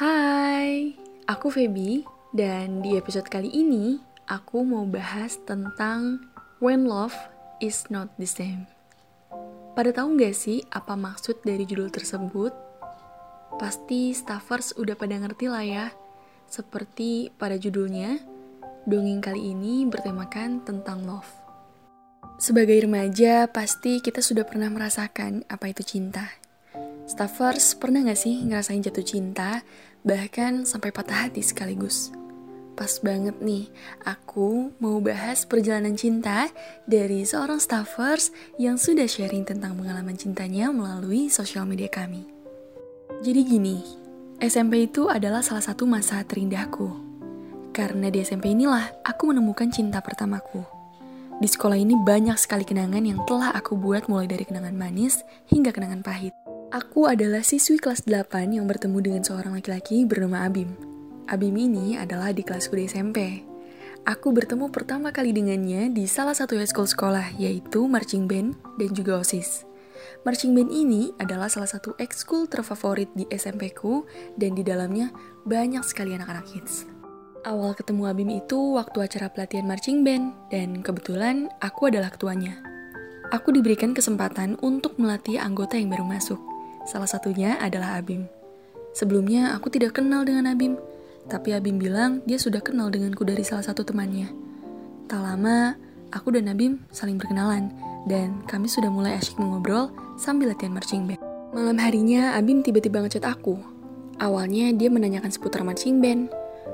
Hai, aku Feby dan di episode kali ini aku mau bahas tentang When Love is Not the Same. Pada tahu nggak sih apa maksud dari judul tersebut? Pasti staffers udah pada ngerti lah ya. Seperti pada judulnya, dongeng kali ini bertemakan tentang love. Sebagai remaja, pasti kita sudah pernah merasakan apa itu cinta. Staffers pernah gak sih ngerasain jatuh cinta, bahkan sampai patah hati sekaligus? Pas banget nih, aku mau bahas perjalanan cinta dari seorang staffers yang sudah sharing tentang pengalaman cintanya melalui sosial media kami. Jadi gini, SMP itu adalah salah satu masa terindahku. Karena di SMP inilah aku menemukan cinta pertamaku. Di sekolah ini banyak sekali kenangan yang telah aku buat mulai dari kenangan manis hingga kenangan pahit. Aku adalah siswi kelas 8 yang bertemu dengan seorang laki-laki bernama Abim. Abim ini adalah di kelasku di SMP. Aku bertemu pertama kali dengannya di salah satu school sekolah, yaitu marching band dan juga OSIS. Marching band ini adalah salah satu ekskul terfavorit di SMP ku dan di dalamnya banyak sekali anak-anak hits. Awal ketemu Abim itu waktu acara pelatihan marching band dan kebetulan aku adalah ketuanya. Aku diberikan kesempatan untuk melatih anggota yang baru masuk. Salah satunya adalah Abim. Sebelumnya aku tidak kenal dengan Abim, tapi Abim bilang dia sudah kenal denganku dari salah satu temannya. Tak lama, aku dan Abim saling berkenalan, dan kami sudah mulai asyik mengobrol sambil latihan marching band. Malam harinya, Abim tiba-tiba ngechat aku. Awalnya dia menanyakan seputar marching band.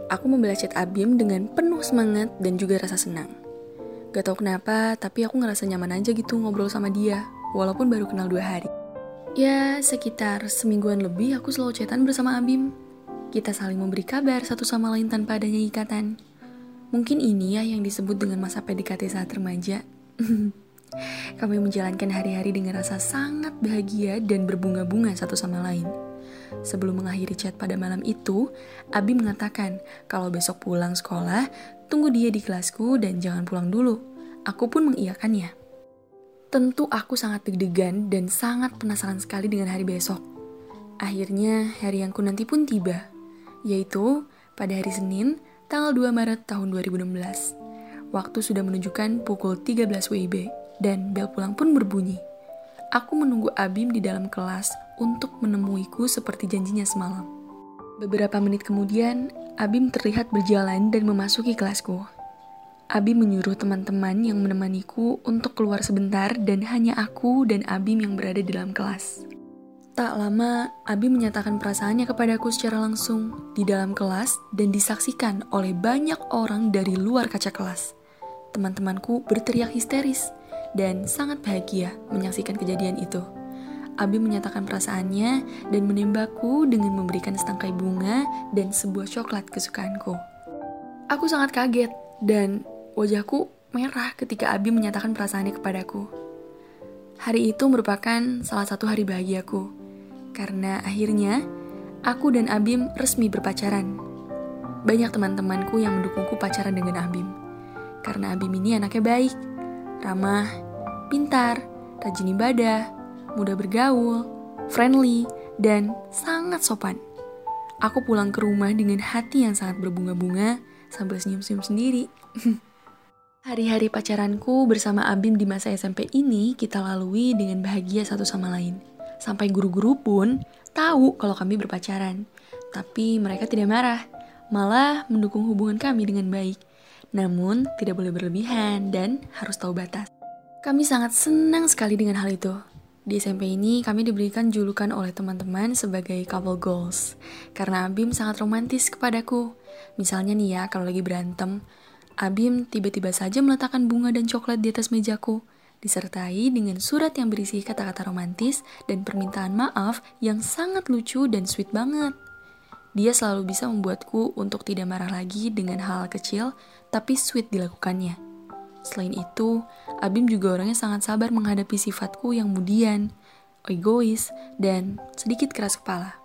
Aku membalas chat Abim dengan penuh semangat dan juga rasa senang. Gak tau kenapa, tapi aku ngerasa nyaman aja gitu ngobrol sama dia, walaupun baru kenal dua hari. Ya, sekitar semingguan lebih aku selalu chatan bersama Abim. Kita saling memberi kabar satu sama lain tanpa adanya ikatan. Mungkin ini ya yang disebut dengan masa PDKT saat remaja. Kami menjalankan hari-hari dengan rasa sangat bahagia dan berbunga-bunga satu sama lain. Sebelum mengakhiri chat pada malam itu, Abi mengatakan kalau besok pulang sekolah, tunggu dia di kelasku dan jangan pulang dulu. Aku pun mengiyakannya. Tentu aku sangat deg-degan dan sangat penasaran sekali dengan hari besok. Akhirnya hari yang ku nanti pun tiba, yaitu pada hari Senin, tanggal 2 Maret tahun 2016. Waktu sudah menunjukkan pukul 13 WIB dan bel pulang pun berbunyi. Aku menunggu Abim di dalam kelas untuk menemuiku seperti janjinya semalam. Beberapa menit kemudian, Abim terlihat berjalan dan memasuki kelasku. Abi menyuruh teman-teman yang menemaniku untuk keluar sebentar dan hanya aku dan Abim yang berada di dalam kelas. Tak lama, Abi menyatakan perasaannya kepadaku secara langsung di dalam kelas dan disaksikan oleh banyak orang dari luar kaca kelas. Teman-temanku berteriak histeris dan sangat bahagia menyaksikan kejadian itu. Abi menyatakan perasaannya dan menembakku dengan memberikan setangkai bunga dan sebuah coklat kesukaanku. Aku sangat kaget dan Wajahku merah ketika Abi menyatakan perasaannya kepadaku. Hari itu merupakan salah satu hari bahagiaku, karena akhirnya aku dan Abim resmi berpacaran. Banyak teman-temanku yang mendukungku pacaran dengan Abim, karena Abim ini anaknya baik, ramah, pintar, rajin ibadah, mudah bergaul, friendly, dan sangat sopan. Aku pulang ke rumah dengan hati yang sangat berbunga-bunga sambil senyum-senyum sendiri. Hari-hari pacaranku bersama Abim di masa SMP ini kita lalui dengan bahagia satu sama lain. Sampai guru-guru pun tahu kalau kami berpacaran. Tapi mereka tidak marah, malah mendukung hubungan kami dengan baik. Namun, tidak boleh berlebihan dan harus tahu batas. Kami sangat senang sekali dengan hal itu. Di SMP ini kami diberikan julukan oleh teman-teman sebagai couple goals. Karena Abim sangat romantis kepadaku. Misalnya nih ya, kalau lagi berantem, Abim tiba-tiba saja meletakkan bunga dan coklat di atas mejaku, disertai dengan surat yang berisi kata-kata romantis dan permintaan maaf yang sangat lucu dan sweet banget. Dia selalu bisa membuatku untuk tidak marah lagi dengan hal, -hal kecil, tapi sweet dilakukannya. Selain itu, Abim juga orangnya sangat sabar menghadapi sifatku yang mudian, egois, dan sedikit keras kepala.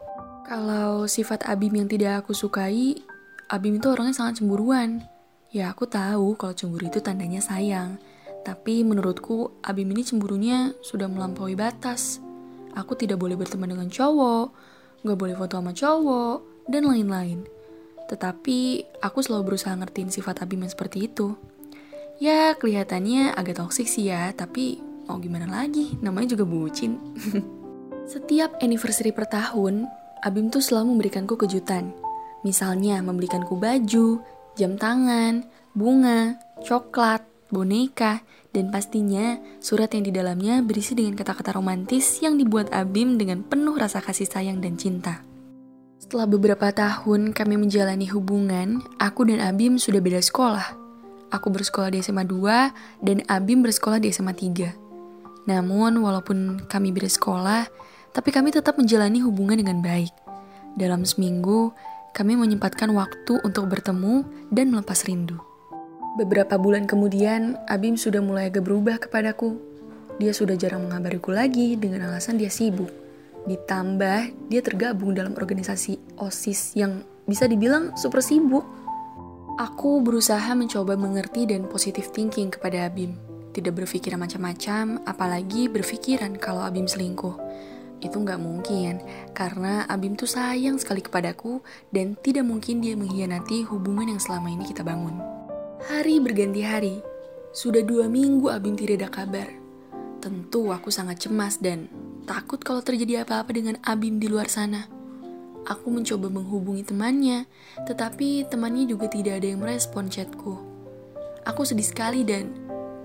Kalau sifat Abim yang tidak aku sukai, Abim itu orangnya sangat cemburuan. Ya aku tahu kalau cemburu itu tandanya sayang. Tapi menurutku Abim ini cemburunya sudah melampaui batas. Aku tidak boleh berteman dengan cowok, gak boleh foto sama cowok, dan lain-lain. Tetapi aku selalu berusaha ngertiin sifat Abim yang seperti itu. Ya, kelihatannya agak toksik sih ya, tapi mau gimana lagi, namanya juga bucin. Setiap anniversary per tahun, Abim tuh selalu memberikanku kejutan. Misalnya membelikanku baju, jam tangan, bunga, coklat, boneka, dan pastinya surat yang di dalamnya berisi dengan kata-kata romantis yang dibuat Abim dengan penuh rasa kasih sayang dan cinta. Setelah beberapa tahun kami menjalani hubungan, aku dan Abim sudah beda sekolah. Aku bersekolah di SMA 2 dan Abim bersekolah di SMA 3. Namun, walaupun kami beda sekolah, tapi kami tetap menjalani hubungan dengan baik. Dalam seminggu, kami menyempatkan waktu untuk bertemu dan melepas rindu. Beberapa bulan kemudian, Abim sudah mulai agak berubah kepadaku. Dia sudah jarang mengabariku lagi dengan alasan dia sibuk. Ditambah, dia tergabung dalam organisasi OSIS yang bisa dibilang super sibuk. Aku berusaha mencoba mengerti dan positif thinking kepada Abim. Tidak berpikiran macam-macam, apalagi berpikiran kalau Abim selingkuh. Itu nggak mungkin, karena Abim tuh sayang sekali kepadaku dan tidak mungkin dia mengkhianati hubungan yang selama ini kita bangun. Hari berganti hari. Sudah dua minggu Abim tidak ada kabar. Tentu aku sangat cemas dan takut kalau terjadi apa-apa dengan Abim di luar sana. Aku mencoba menghubungi temannya, tetapi temannya juga tidak ada yang merespon chatku. Aku sedih sekali dan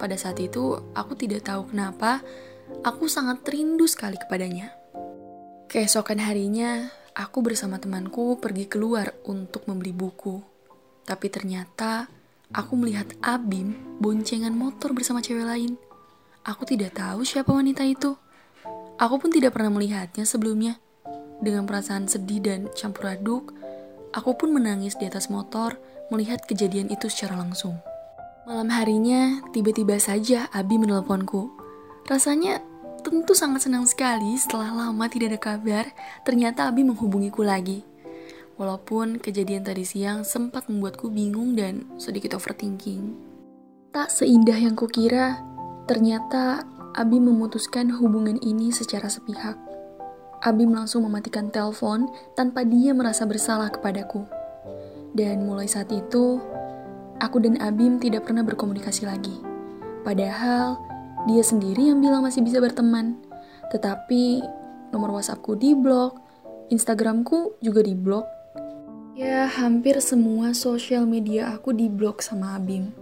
pada saat itu aku tidak tahu kenapa aku sangat rindu sekali kepadanya. Keesokan harinya, aku bersama temanku pergi keluar untuk membeli buku. Tapi ternyata Aku melihat Abim boncengan motor bersama cewek lain. Aku tidak tahu siapa wanita itu. Aku pun tidak pernah melihatnya sebelumnya. Dengan perasaan sedih dan campur aduk, aku pun menangis di atas motor melihat kejadian itu secara langsung. Malam harinya, tiba-tiba saja Abi menelponku. Rasanya tentu sangat senang sekali setelah lama tidak ada kabar, ternyata Abi menghubungiku lagi. Walaupun kejadian tadi siang sempat membuatku bingung dan sedikit overthinking. Tak seindah yang kukira, ternyata Abi memutuskan hubungan ini secara sepihak. Abi langsung mematikan telepon tanpa dia merasa bersalah kepadaku. Dan mulai saat itu, aku dan Abim tidak pernah berkomunikasi lagi. Padahal, dia sendiri yang bilang masih bisa berteman. Tetapi, nomor WhatsAppku di blok, Instagramku juga di blok, Ya, hampir semua sosial media aku diblok sama Abim.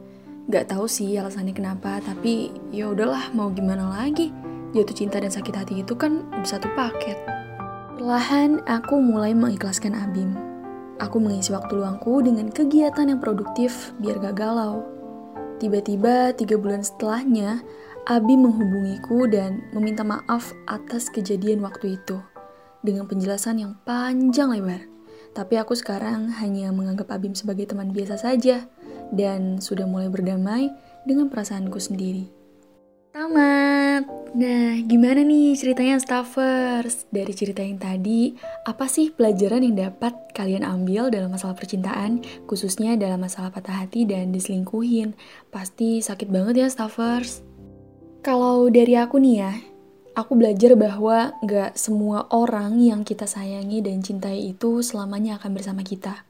Gak tahu sih alasannya kenapa, tapi ya udahlah mau gimana lagi. Jatuh cinta dan sakit hati itu kan satu paket. Perlahan aku mulai mengikhlaskan Abim. Aku mengisi waktu luangku dengan kegiatan yang produktif biar gak galau. Tiba-tiba tiga bulan setelahnya, Abim menghubungiku dan meminta maaf atas kejadian waktu itu. Dengan penjelasan yang panjang lebar. Tapi aku sekarang hanya menganggap Abim sebagai teman biasa saja dan sudah mulai berdamai dengan perasaanku sendiri. Tamat! Nah, gimana nih ceritanya Staffers? Dari cerita yang tadi, apa sih pelajaran yang dapat kalian ambil dalam masalah percintaan, khususnya dalam masalah patah hati dan diselingkuhin? Pasti sakit banget ya Staffers? Kalau dari aku nih ya, aku belajar bahwa gak semua orang yang kita sayangi dan cintai itu selamanya akan bersama kita.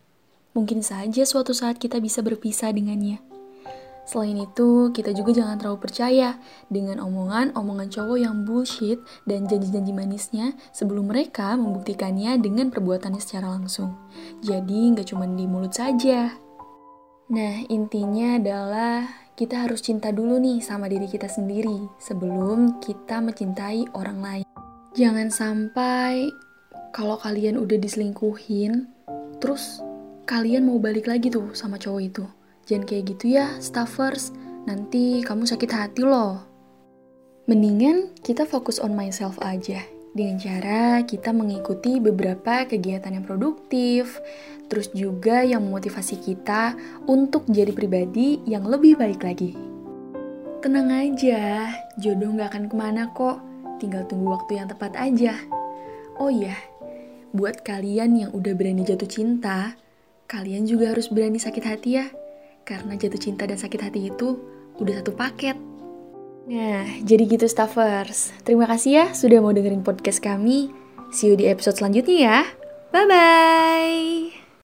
Mungkin saja suatu saat kita bisa berpisah dengannya. Selain itu, kita juga jangan terlalu percaya dengan omongan-omongan cowok yang bullshit dan janji-janji manisnya sebelum mereka membuktikannya dengan perbuatannya secara langsung. Jadi, nggak cuma di mulut saja. Nah, intinya adalah kita harus cinta dulu nih sama diri kita sendiri sebelum kita mencintai orang lain. Jangan sampai kalau kalian udah diselingkuhin, terus kalian mau balik lagi tuh sama cowok itu. Jangan kayak gitu ya, staffers. Nanti kamu sakit hati loh. Mendingan kita fokus on myself aja. Dengan cara kita mengikuti beberapa kegiatan yang produktif, terus juga yang memotivasi kita untuk jadi pribadi yang lebih baik lagi. Tenang aja, jodoh gak akan ke mana kok, tinggal tunggu waktu yang tepat aja. Oh iya, buat kalian yang udah berani jatuh cinta, kalian juga harus berani sakit hati ya, karena jatuh cinta dan sakit hati itu udah satu paket. Nah, jadi gitu staffers. Terima kasih ya sudah mau dengerin podcast kami. See you di episode selanjutnya ya. Bye-bye.